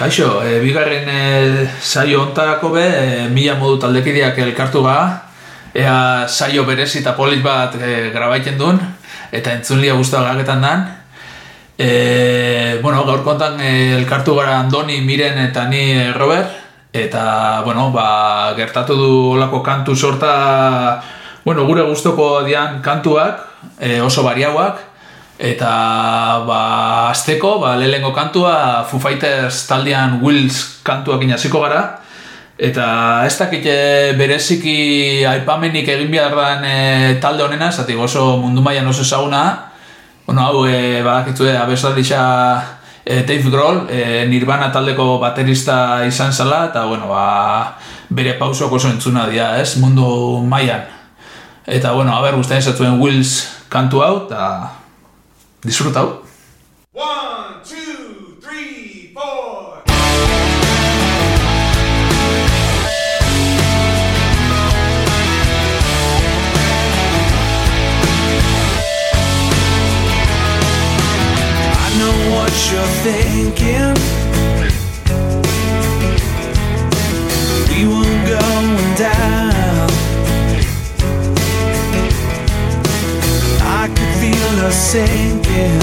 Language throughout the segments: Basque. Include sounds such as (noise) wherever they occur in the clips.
Kaixo, e, bigarren e, saio ontarako be, e, mila modu taldekideak elkartu ga, ea saio berezi eta polit bat e, grabaiten duen, eta entzunlia guztua gaketan dan. E, bueno, gaur kontan e, elkartu gara Andoni, Miren eta ni e, Robert, eta bueno, ba, gertatu du olako kantu sorta, bueno, gure gustoko dian kantuak, e, oso bariauak, Eta ba, azteko, ba, lehenko kantua Foo Fighters taldean Wills kantuak inaziko gara. Eta ez dakit bereziki aipamenik egin behar e, talde honena, zati oso mundu maian oso ezaguna. Bueno, hau, e, badakitu e, abeslarixa e, Dave Grohl, e, Nirvana taldeko baterista izan zala, eta bueno, ba, bere pausok oso entzuna dira, ez, mundu maian. Eta bueno, haber, guztien zatuen Wills kantu hau, eta Disfrutau. One, two, three, four. I know what you're thinking. We were going down. I could feel us sinking.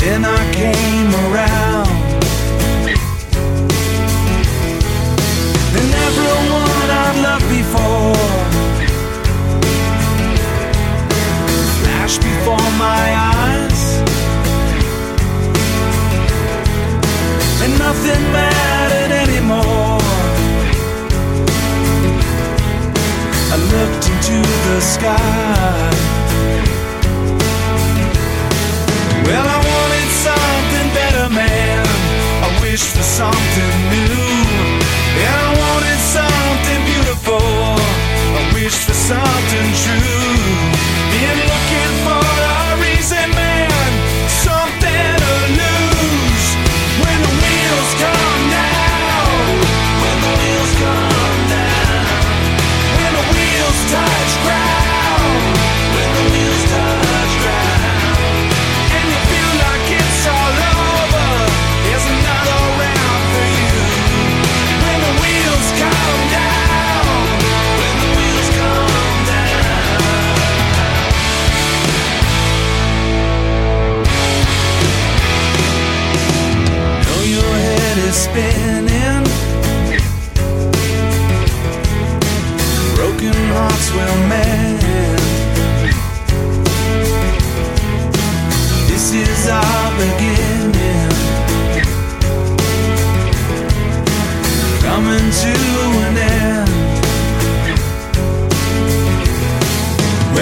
Then I came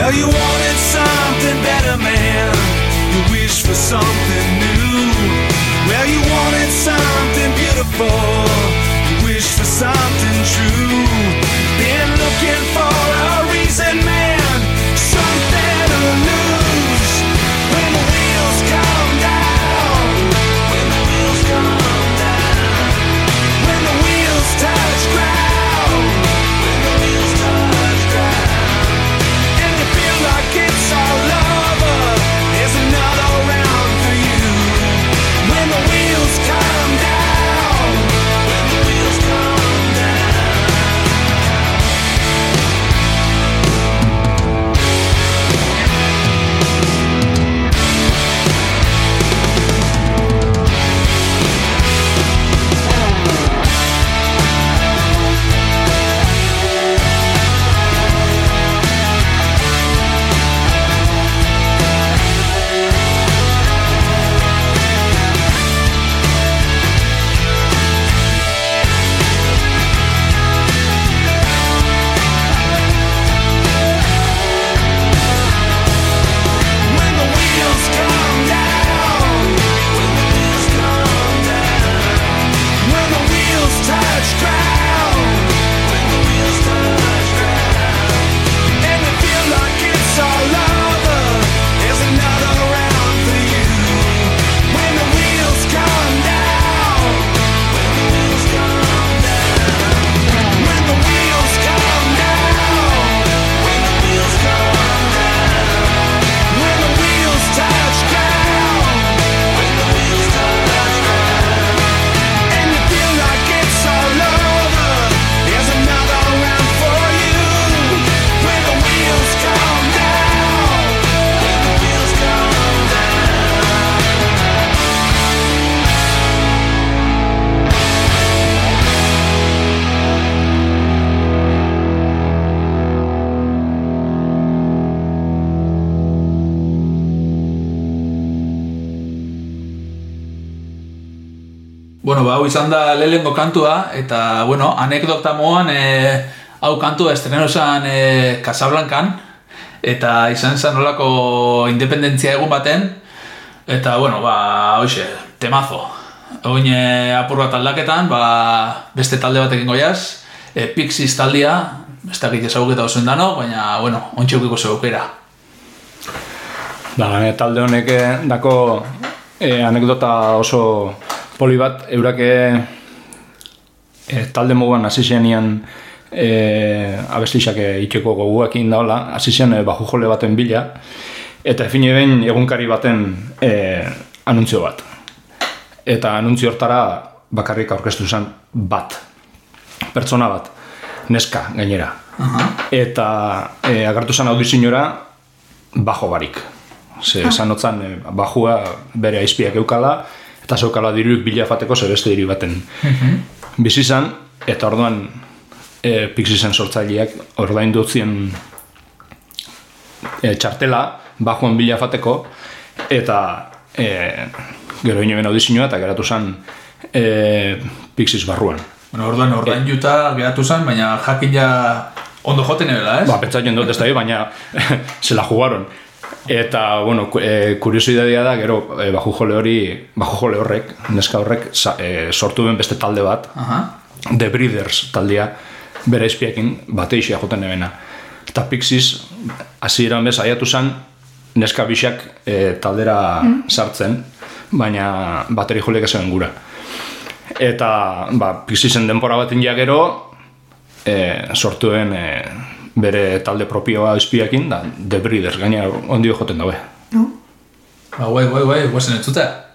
Well, you wanted something better, man. You wish for something new. Well, you wanted something beautiful. You wish for something true. Been looking for izan da lehengo kantua, eta, bueno, anekdota moan, e, hau kantua estreno zen e, Casablancan, eta izan zen nolako independentzia egun baten, eta, bueno, ba, hoxe, temazo. Oin e, apur bat aldaketan, ba, beste talde batekin goiaz, e, Pixies taldia, ez dakit ezaguketa oso dano, baina, bueno, ontsi zeukera. Ba, talde honek dako e, anekdota oso poli bat, eurake e, talde moguan hasi zenean e, abestixak itxeko goguekin daola, hasi zen e, baju jole baten bila, eta efine behin egunkari baten e, anuntzio bat. Eta anuntzio hortara bakarrik aurkeztu zen bat, pertsona bat, neska gainera. Eta e, agartu zen audizionora bajo barik. Ze esan otzan, e, bajua bere aizpiak eukala, eta zeukala diruik bila fateko zer beste diru baten. Mm Bizi zan, eta orduan e, Pixisen sortzaileak ordain dutzien e, txartela, bajuan bila fateko, eta e, gero ino ben audizioa, eta geratu zen e, Pixis barruan. Bueno, orduan ordain e, juta geratu zen, baina jakin ja ondo joten ebela, ez? Ba, petzatzen dut ez da, baina (laughs) se la jugaron. Eta, bueno, e, kuriosidadea da, gero, e, baju jole hori, baju jole horrek, neska horrek, sa, e, sortu ben beste talde bat, uh The Breeders taldea, bere izpiakin, bate isia joten ebena. Eta Pixies, hasi iran bez, aiatu zen, neska bisak e, taldera mm. sartzen, baina bateri joleak ezen gura. Eta, ba, Pixiesen denpora bat india gero, e, sortuen e, bere talde propioa espiakin, da, The Breeders, gaina ondio joten daue. No? Ba, guai, guai, guai, guazen entzutea.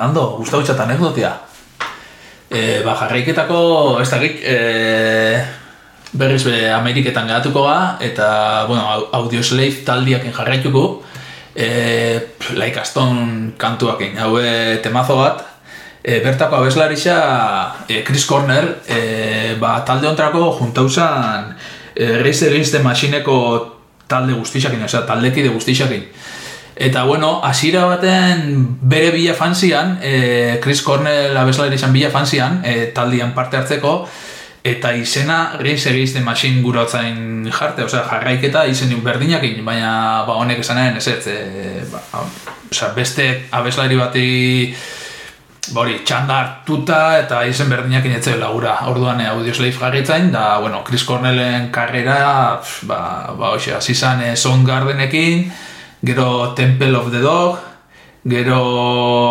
Ondo, ondo, gustau txat anekdotia. E, ba, jarraiketako, ez dakik, e, berriz be Ameriketan geratuko ga, eta, bueno, au- Audioslave taldiakin jarraituko, e, Like Aston kantuakin, haue temazo bat, e, bertako abeslarixa e, Chris Corner, e, ba, talde ontrako juntauzan e, Race Against the Machineko talde guztixakin, osea, taldekide guztixakin. Eta bueno, hasiera baten bere bila fanzian, e, Chris Cornell abeslari izan bila fanzian, e, taldian parte hartzeko, eta izena Race Against the Machine gurotzain jarte, osea, jarraiketa izen berdinakin, baina ba, honek esanaren ez ez, e, ba, osea, beste abeslari bati ba hori, txanda hartuta eta izen berdinakin etze lagura. Orduan Audioslave jarritzain, da, bueno, Chris Cornellen karrera, ba, ba hoxe, hasi zan e, Soundgardenekin, gero Temple of the Dog, gero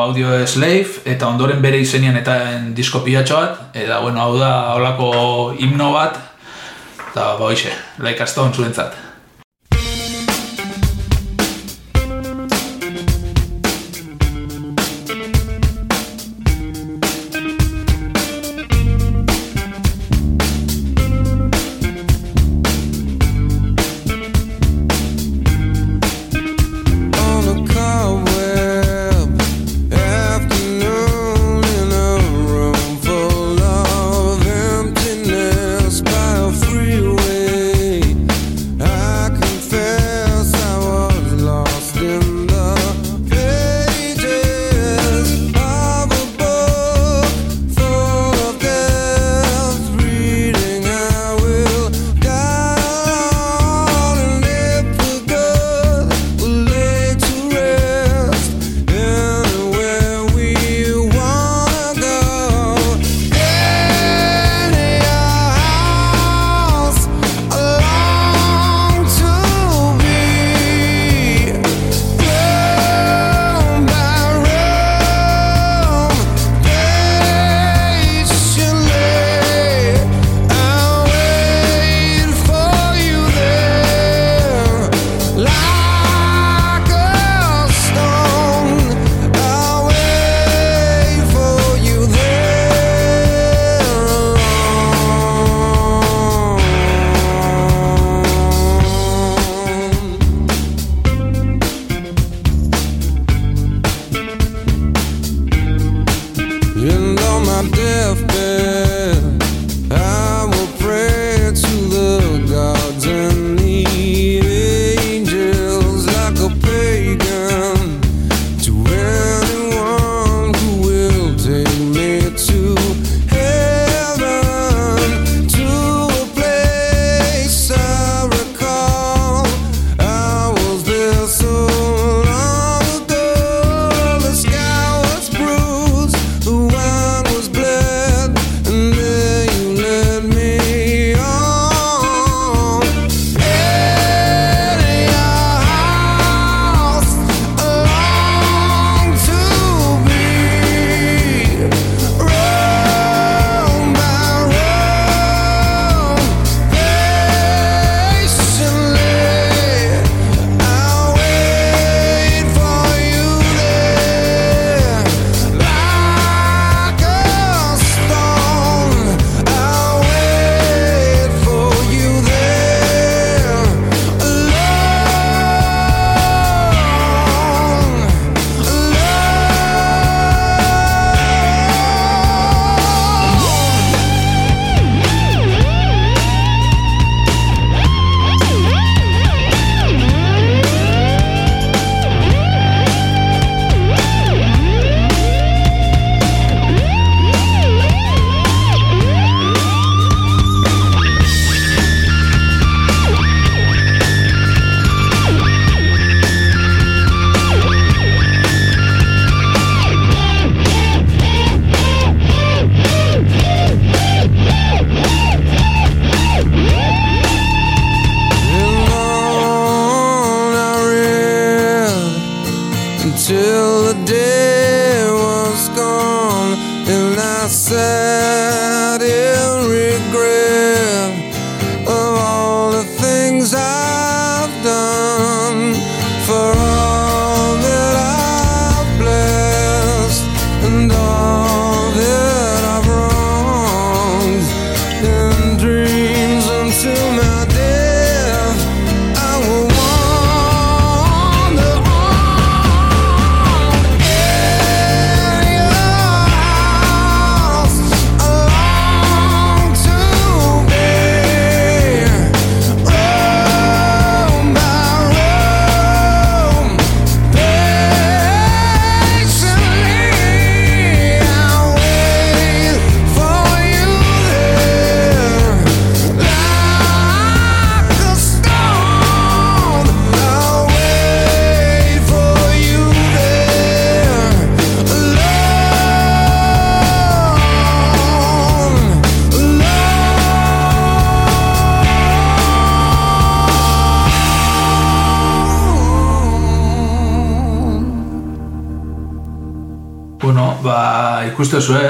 Audio Slave, eta ondoren bere izenian eta disko pilatxo bat, eta, bueno, hau da, holako himno bat, eta, ba hoxe, Like a Stone zuentzat. I'm deaf.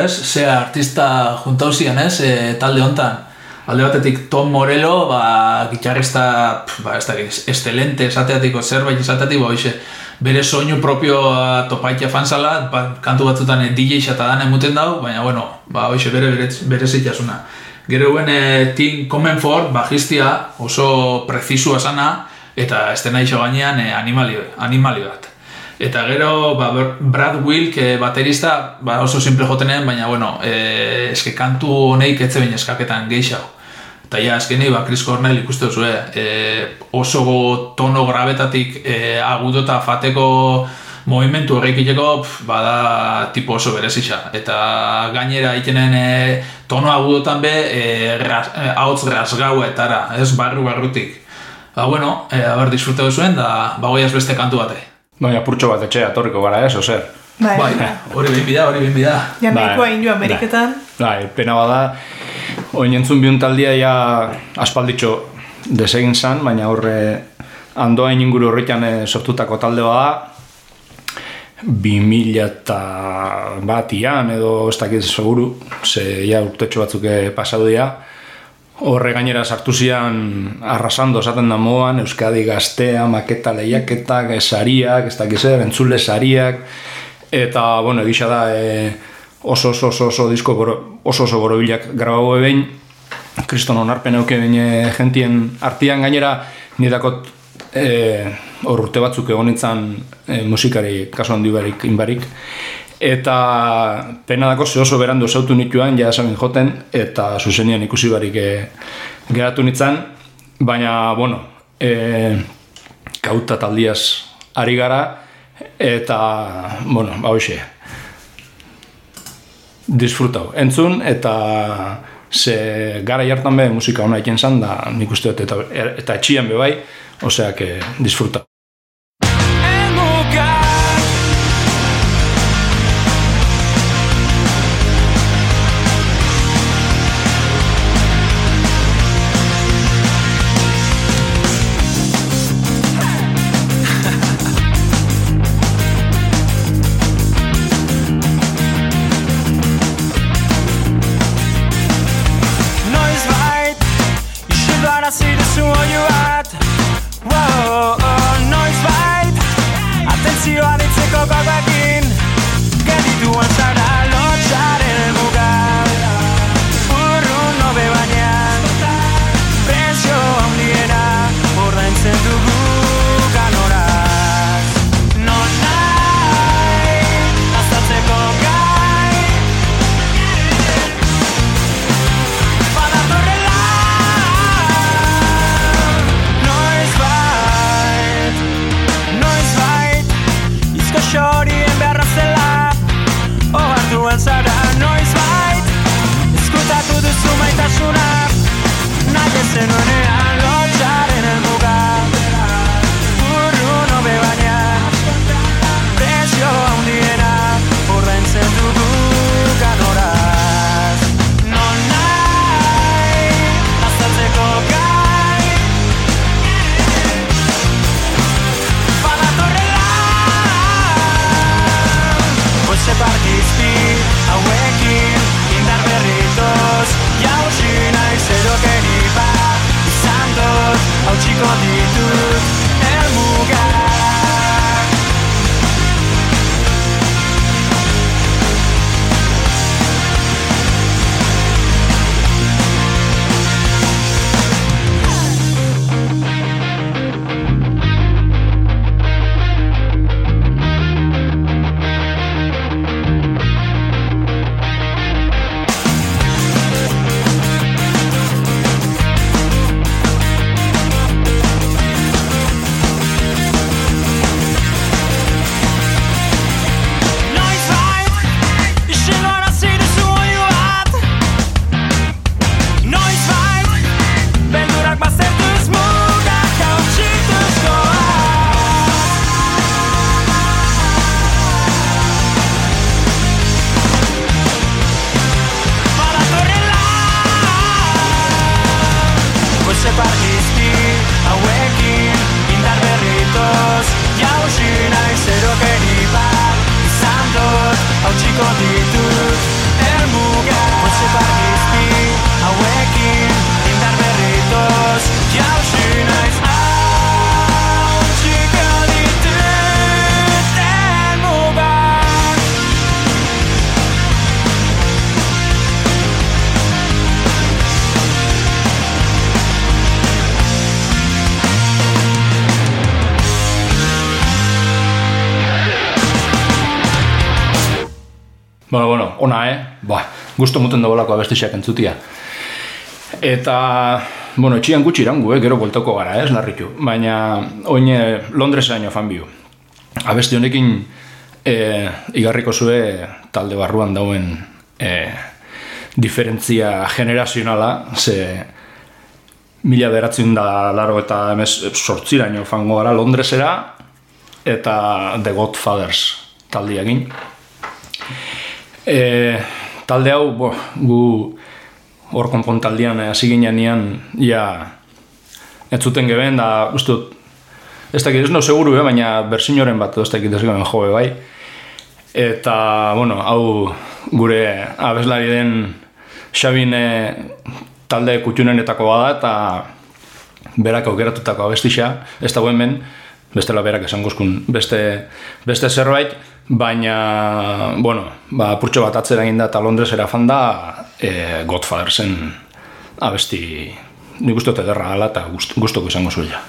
Ez, ze artista juntauzian ez, e, talde hontan. Alde batetik Tom Morello, ba, gitarrista, ba, ez da, estelente esateatiko zerbait esateatik, ba, hoxe, bere soinu propioa topaitia fanzala, ba, kantu batzutan eh, DJ eta dan emuten dau, baina, bueno, ba, hoxe, bere, bere, bere zitasuna. Gero guen e, Tim Comenfort, bajistia, oso prezisua sana, eta estena iso gainean e, animali, animali bat. Eta gero ba, Br- Brad Wilk e, baterista ba, oso simple jotenen, baina bueno, e, eske kantu honeik etze bain eskaketan geixau. Eta ja, azkenei, ba, Chris Cornell ikuste duzu, e, oso go tono grabetatik e, agudota fateko movimentu horrekiteko, pf, bada tipo oso berezisa. Eta gainera ikenen e, tono agudotan be, e, ras, e, rasgaua etara, ez barru barrutik. Ba, bueno, e, a ber, disfrute duzuen, da, bagoiaz beste kantu bate. Baina purtxo bat etxe atorriko gara ez, ozer. Bai, Bai, hori behin bida, hori behin bida. ja nahikoa Bai. Ameriketan. Bai, pena bada, oin entzun bihun taldia ja aspalditxo desegin zan, baina horre andoain inguru horretan eh, sortutako talde bada, 2000 eta batian edo ez dakit seguru, ze ja urtetxo batzuk eh, pasatu dira, Horre gainera sartu zian arrasando esaten da moan, Euskadi gaztea, maketa lehiaketak, eh, sariak, ez dakiz zer, entzule sariak, eta, bueno, egisa da, e, oso oso oso oso disko boro, oso oso borobilak grabau ebein, kriston onarpen euke behin e, gentien artian gainera, nidakot e, hor urte batzuk egon nintzen e, musikari kaso handi barik, inbarik, eta pena dako ze oso berandu zautu nituan, ja esan joten, eta zuzenian ikusi barik e, geratu nintzen, baina, bueno, e, kauta taldiaz ari gara, eta, bueno, ba hoxe, disfrutau. Entzun, eta ze gara jartan be musika ona egin zan, da nik uste dut, eta, eta etxian be bai, osea, que disfruta. Ona, eh? Ba, gusto muten dagoelako abestiak entzutia. Eta, bueno, etxian gutxi irangu, eh? gero bueltoko gara, ez, larritu. Baina, oin eh, Londresa fan biu. Abesti honekin eh, igarriko zue talde barruan dauen eh, diferentzia generazionala, ze mila beratzen da laro eta emez sortziraino fango gara Londresera eta The Godfathers taldiagin. E, talde hau, bo, gu hor konpon taldean hasi ginean nian, ja, ez zuten geben, da, uste dut, ez dakit, ez no seguru, eh, baina bersinoren bat, ez dakit ez geben joe bai. Eta, bueno, hau gure abeslari den Xabin eh, talde kutxunenetako bada eta berak aukeratutako abestixa, ez dago hemen, bestela berak esangozkun beste, beste zerbait, baina, bueno, ba, purtxo bat atzera egin da eta Londresera fan da e, Godfathersen abesti nik uste dut ederra ala eta gust, gustoko izango zuela.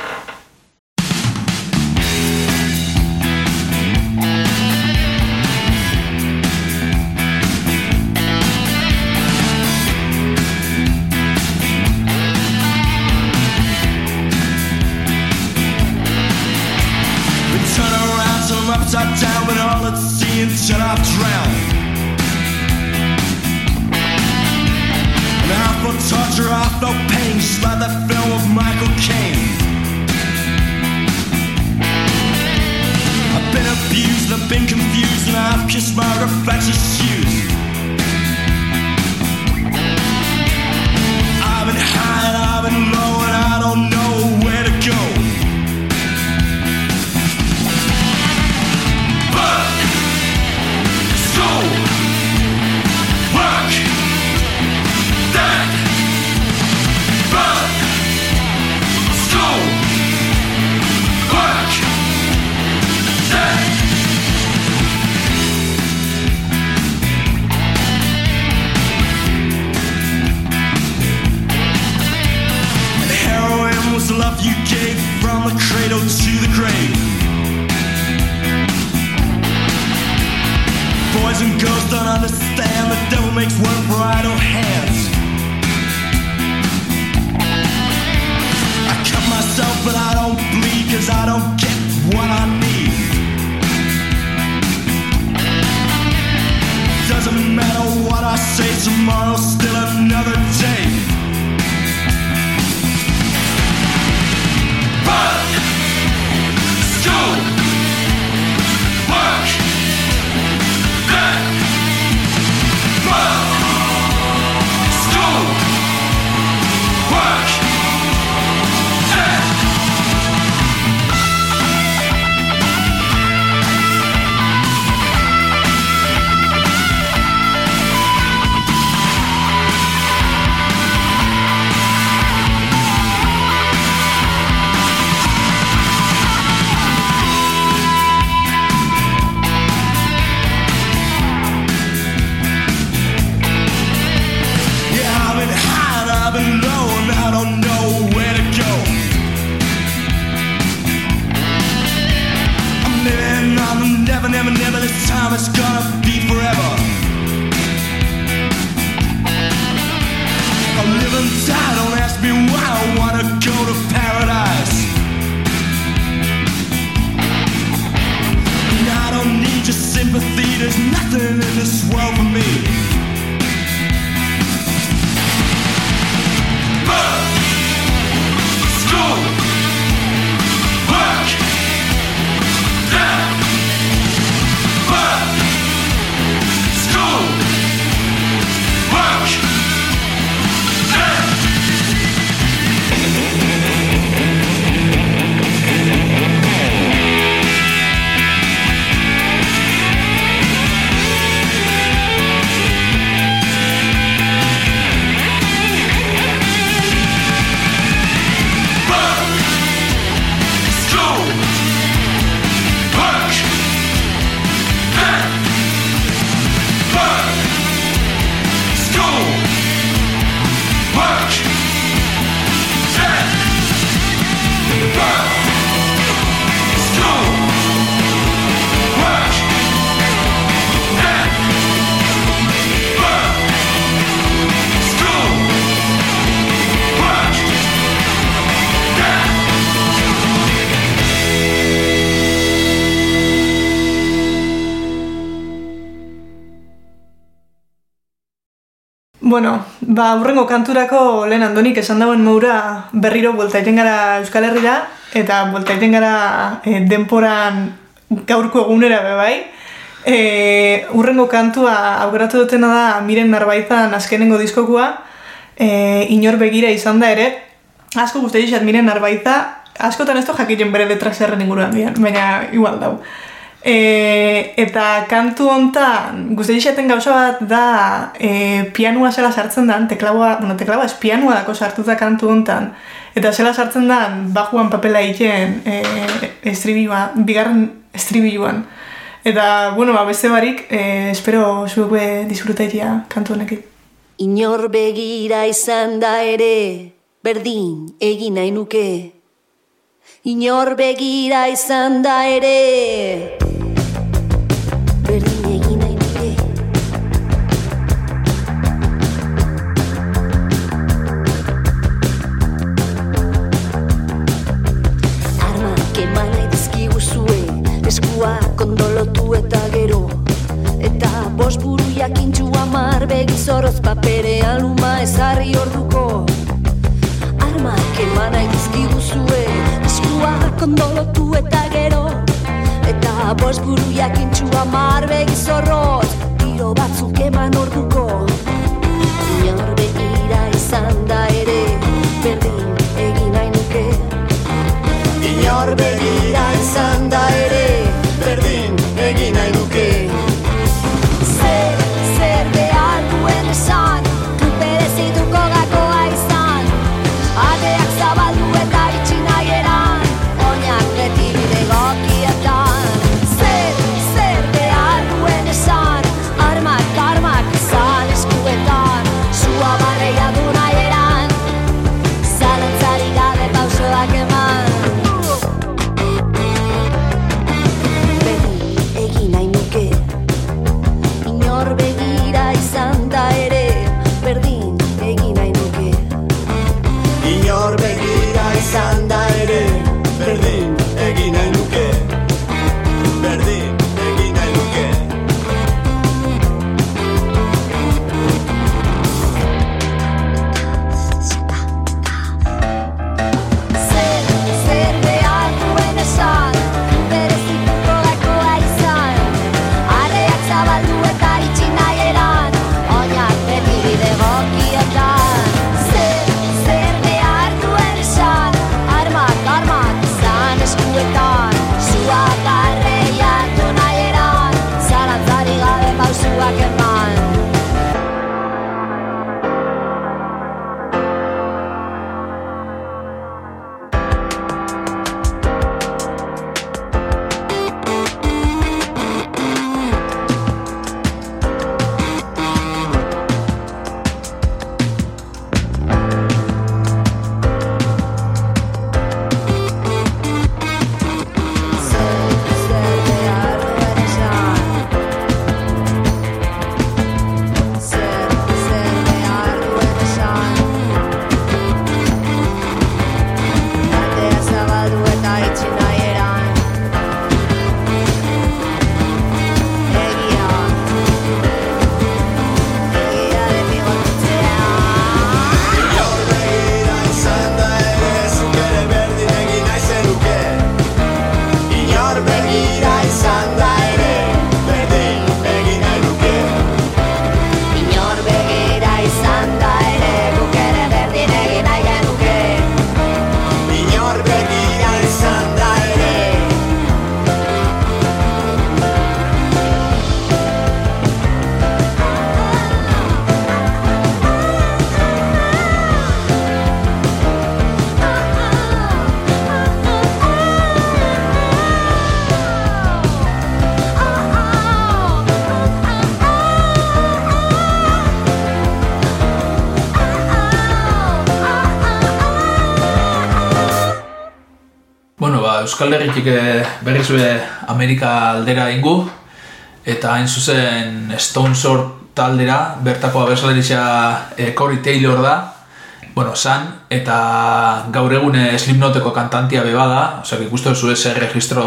Bueno, ba, urrengo kanturako lehen andonik esan dauen moura berriro buelta egiten gara Euskal Herrira, eta buelta egiten gara e, denporan gaurko egunera be bai. E, urrengo kantua aukeratu dutena da Miren Narbaizan azkenengo diskokua, e, inor begira izan da ere, asko guzti izat Miren Narbaiza, askotan ez du jakiten bere letra zerren inguruan dian, baina igual dau. E, eta kantu hontan guzti izaten gauza bat da e, pianua zela sartzen dan, teklaua, bueno, teklaua ez pianua dako sartuta kantu hontan, eta zela sartzen dan bajuan papela egiten e, estribioa, bigarren estribiluan. Eta, bueno, ba, beste barik, e, espero zuek be disfrutaitia kantu honekin. Inor begira izan da ere, berdin egin nahi nuke. Inor begira izan da ere, amar begizoroz paperean luma ezarri orduko. Armak eman nahi dizkiguzue, eskuak ondolotu eta gero. Eta bost buru jakintxu amar begizorroz, tiro batzuk eman orduko. Inor begira izan da ere, berdin egin nahi nuke. Inor begira izan da ere, Euskal Herritik eh, berriz be Amerika aldera ingu, eta hain zuzen Stone Sour taldera, bertako abeslaritza eh, Corey Taylor da, bueno, san, eta gaur egun eh, Slipknoteko kantantia beba da, osea, ikusten zu ese registro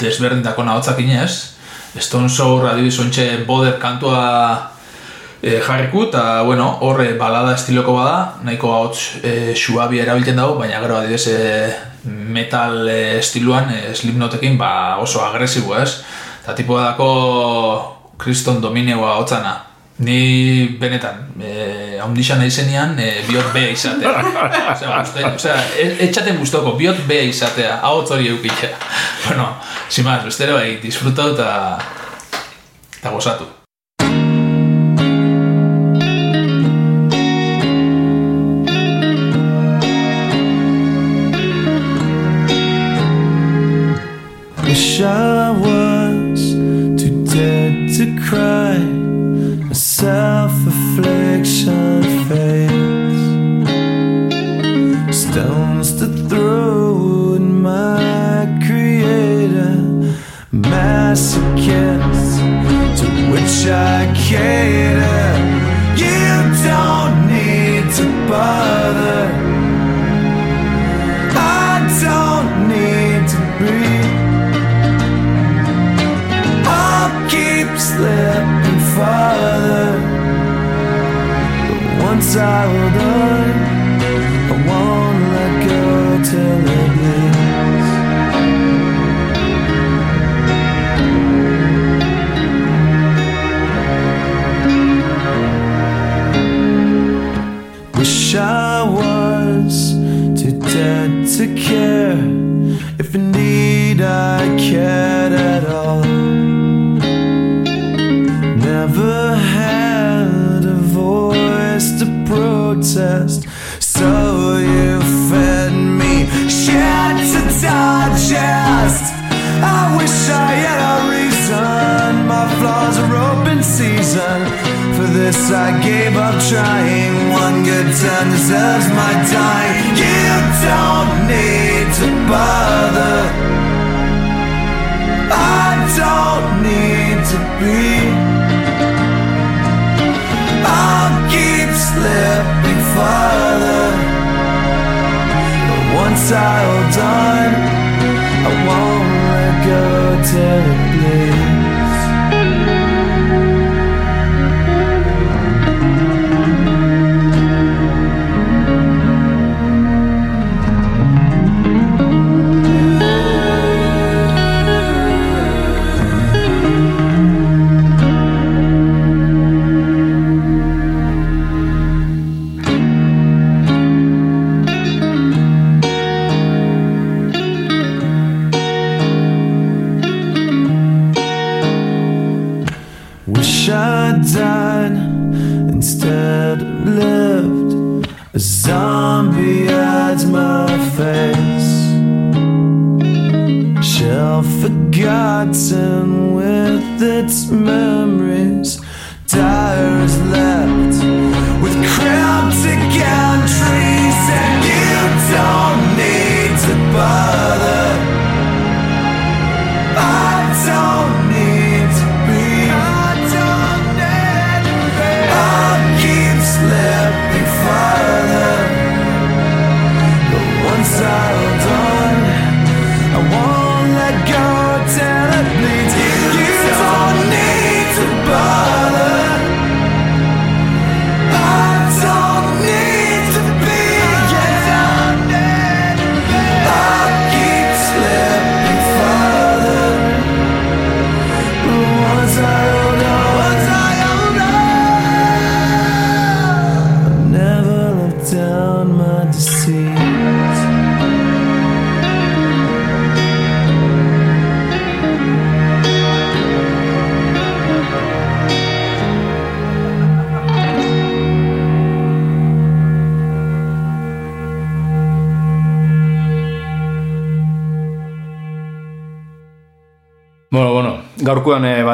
desberdintako nahotzak inez, Stone Sour adibidez ontxe Boder kantua e, jarriku, eta, bueno, horre balada estiloko bada, nahiko hauts e, suabi erabiltzen dago, baina gero adibidez e, metal e, estiluan, e, slipnotekin, ba oso agresibo, ez? Eta tipo dako kriston domineoa hotzana. Ni benetan, (laughs) e, haundixan naizenean, e, biot bea izatea. osea, osea, etxaten guztoko, biot bea izatea, ahotz hori eukitzea. (laughs) bueno, sin más, bestero bai, disfrutau eta gozatu. Slipping farther. But once I hold on, I won't let go till it bleeds.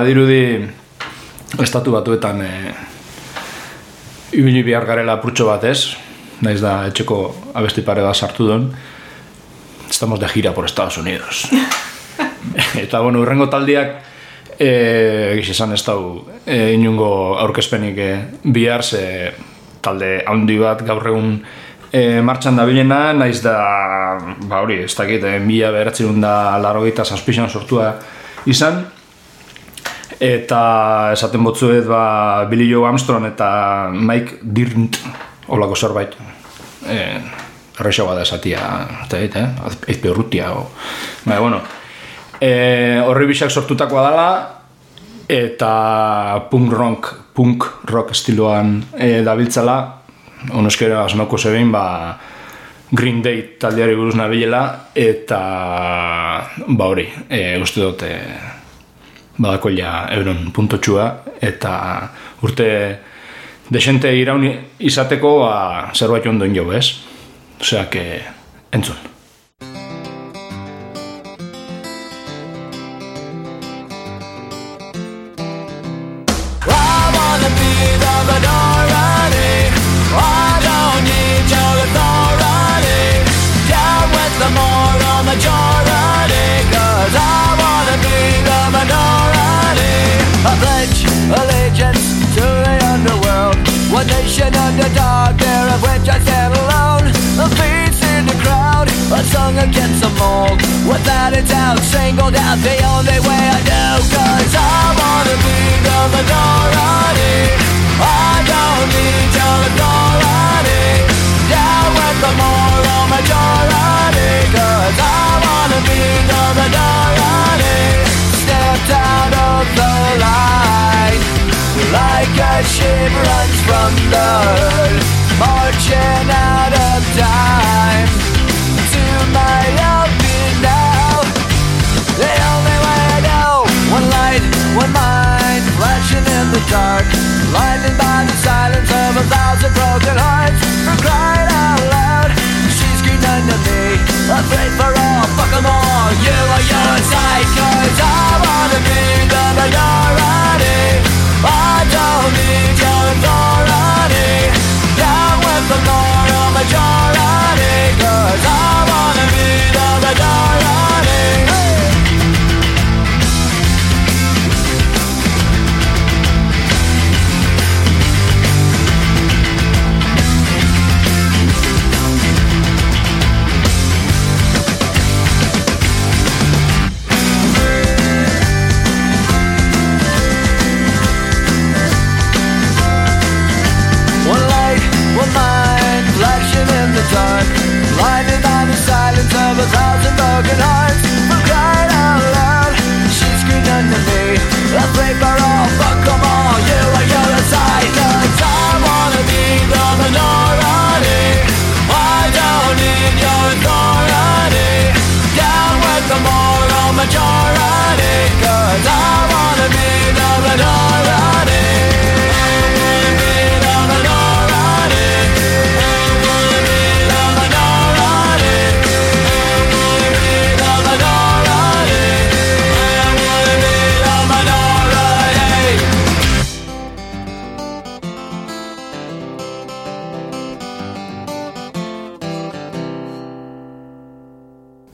Badirudi estatu batuetan eh, ibili behar garela apurtxo bat ez, naiz da etxeko abesti pare bat sartu duen, estamos de gira por Estados Unidos. (laughs) Eta, bueno, urrengo taldiak eh, egiz esan ez dau eh, inungo aurkezpenik eh, bihar, ze talde handi bat gaur egun eh, martxan dabilena, naiz da, ba hori, ez dakit, eh, mila beratzen da zazpixan sortua izan, Eta esaten botzuet ba, Billy Joe Armstrong eta Mike Dirnt olako zerbait. E, Errexagoa da esatia, eta dit, eh? Eizpe urrutia, o... Baina, bueno, e, horri bisak sortutakoa dela, eta punk rock, punk rock estiloan e, dabiltzala, onoskera asmako zebein, ba, Green Day taldeari buruz nabilela, eta ba hori, e, uste dut e, badakoila euron puntotxua, eta urte desente iraun izateko ba, zerbait ondoen jau, ez? Osea, que entzun. Without a doubt, singled out the only way I know. Cause I wanna be the minority.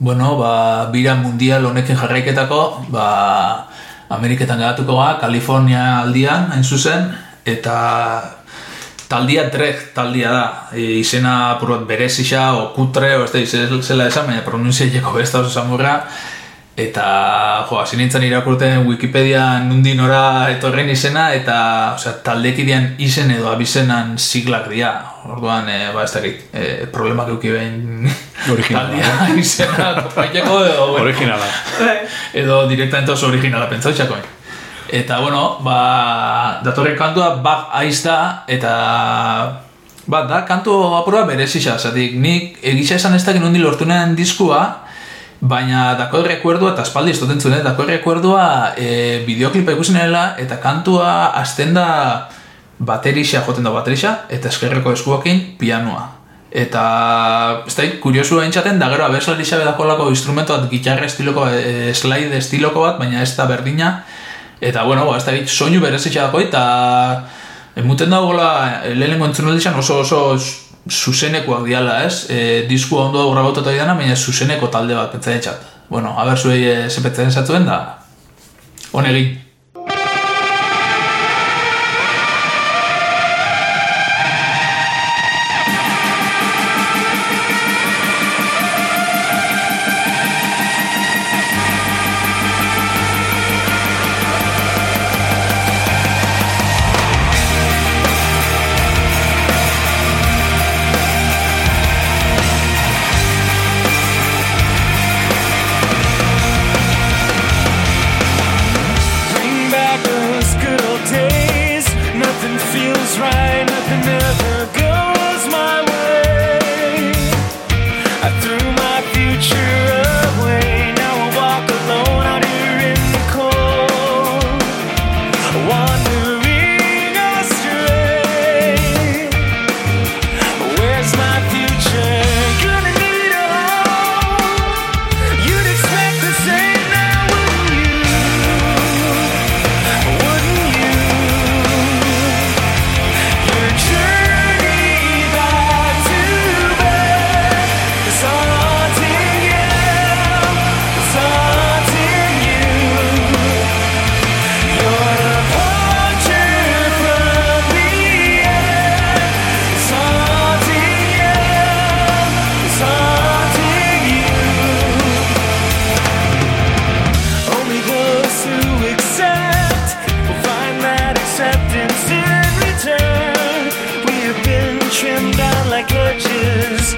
Bueno, ba, bira mundial honekin jarraiketako, ba, Ameriketan geratuko ga, Kalifornia aldian, hain zuzen, eta taldia drek taldia da. E, izena apur bat berezisa, o kutre, o ez da zela esan, baina pronunziaileko besta oso samurra, eta jo, hasi nintzen irakurten Wikipedia nundi nora etorren izena, eta osea, taldekidean izen edo abizenan siglak dira. Orduan, e, ba, ez dakit, e, problemak euki behin Originala, taldia izena topaiteko edo, bueno, Originala. Bai. edo directamente oso originala pentsautxako. Eta, bueno, ba, datorren kantua Bag Aiz da, eta bat da, kantu apurua berezisa, zatik nik egisa esan ez dakit nondi lortu nuen diskua, baina dako rekuerdua, eta espaldi ez dut eh? dako rekuerdua e, bideoklipa ikusi eta kantua azten da baterisa, joten da baterisa, eta eskerreko eskuakin pianoa. Eta, ez da, kuriosu entzaten, da gero abeslari xabe dakolako instrumentu bat, gitarra estiloko, e, slide estiloko bat, baina ez da berdina. Eta, bueno, ba, ez da, soinu berezitxa dako, eta emuten dagoela, lehenengo entzun aldizan oso oso zuzenekoak diala, ez? E, disku ondo grabatuta didana, baina zuzeneko talde bat pentsa. Bueno, haber zuei e, zepetzen zatzuen da, honegin. glitches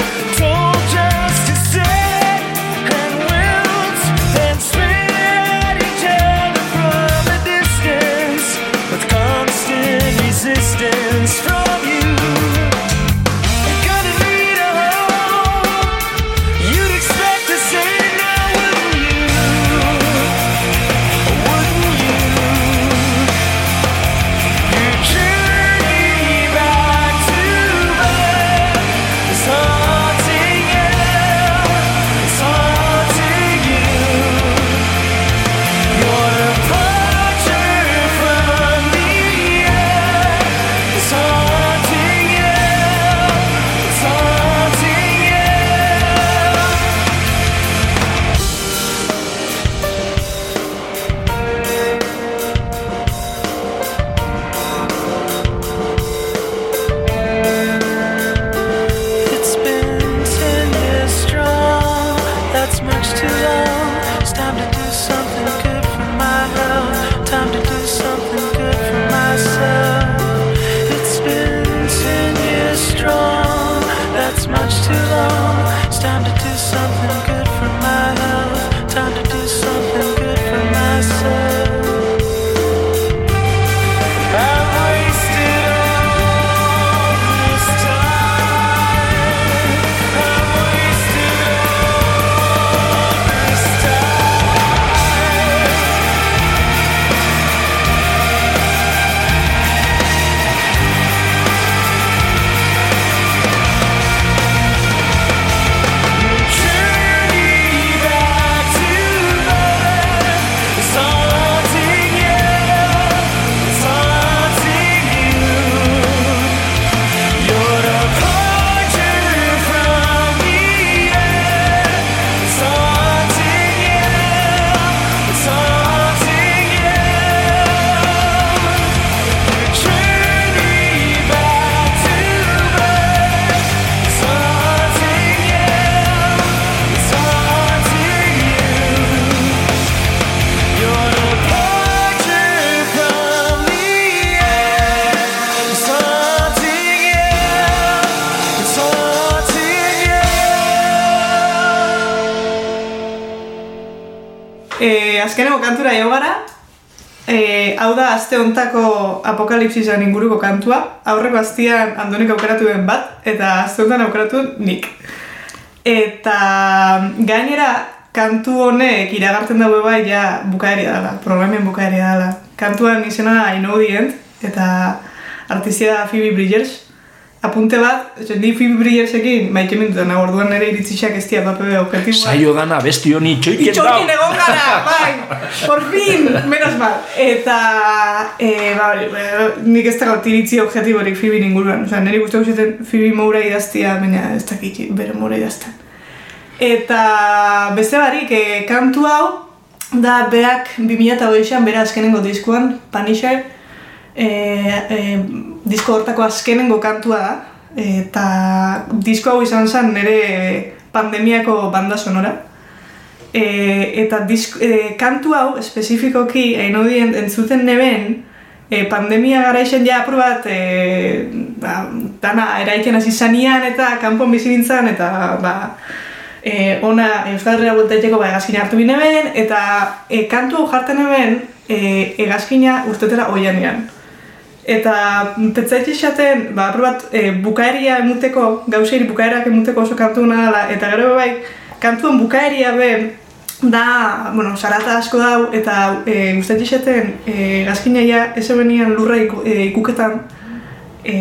azkeneko kantura jo gara. E, hau da aste hontako apokalipsisan inguruko kantua. Aurreko astian Andonik aukeratu den bat, eta aste hontan aukeratu nik. Eta gainera, kantu honek iragartzen daue bai ja bukaeria dela, programen bukaeria dela. Kantuan izena I know the end, eta artizia Phoebe Bridgers. Apunte bat, oza, ni Phoebe Bridgersekin maite mintutan, orduan nire iritzixak ez dia pape objektiboa. Saio dana besti honi txoiken Itxokin da. egon gara, bai, por fin, menos mal. Eta, e, ba, nik ez dago iritzi objektiborik Phoebe inguruan. Osa, niri guztu gustatzen Phoebe Moura idaztia, baina ez dakit bere Moura idazten. Eta beste barik, e, kantu hau, da beak 2008an bera azkenengo diskuan, Punisher, e, e, disko hortako azkenengo kantua da, eta disko hau izan zen nire pandemiako banda sonora. E, eta disk, e, kantu hau, espezifikoki, einodien entzuten neben, e, pandemia garaixen ja apur bat, e, ba, dana eraiken hasi zanian eta kanpon bizi nintzen, eta ba, e, ona Euskal Herria bueltaiteko ba, egazkina hartu bine ben, eta e, kantu hau hemen e, egazkina urtetera oianean. Eta petzaitxe esaten, ba, bat, e, bukaeria emuteko, gauzeri bukaerak emuteko oso kantu nadala, eta gero bai, kantuan bukaeria be, da, bueno, sarata asko dau, eta e, guztatxe esaten, e, gazkinaia ez ebenian lurra iku, e, ikuketan, e,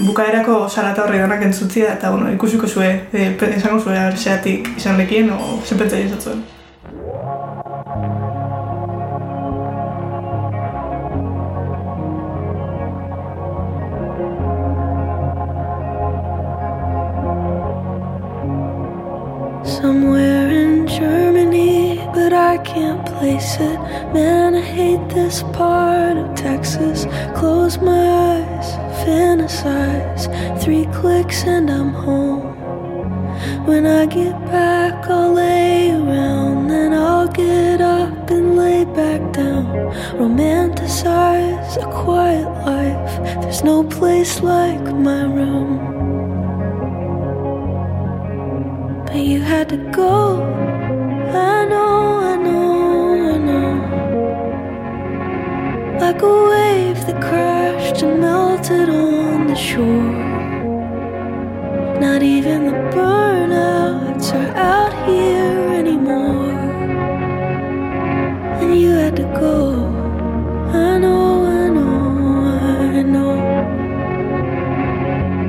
bukaerako sarata horri danak entzutzia, eta bueno, ikusiko zue, e, esango zue, zeatik izan lekien, o zenpetzaile esatzen. I can't place it. Man, I hate this part of Texas. Close my eyes, fantasize. Three clicks and I'm home. When I get back, I'll lay around. Then I'll get up and lay back down. Romanticize a quiet life. There's no place like my room. But you had to go. I know, Like a wave that crashed and melted on the shore. Not even the burnouts are out here anymore. And you had to go. I know, I know, I know.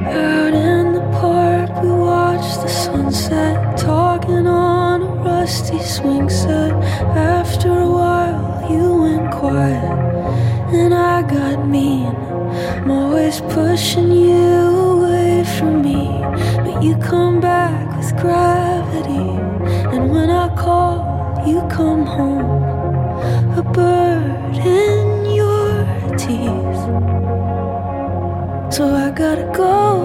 Out in the park, we watched the sunset, talking on a rusty swing set. Pushing you away from me, but you come back with gravity. And when I call, you come home, a bird in your teeth. So I gotta go.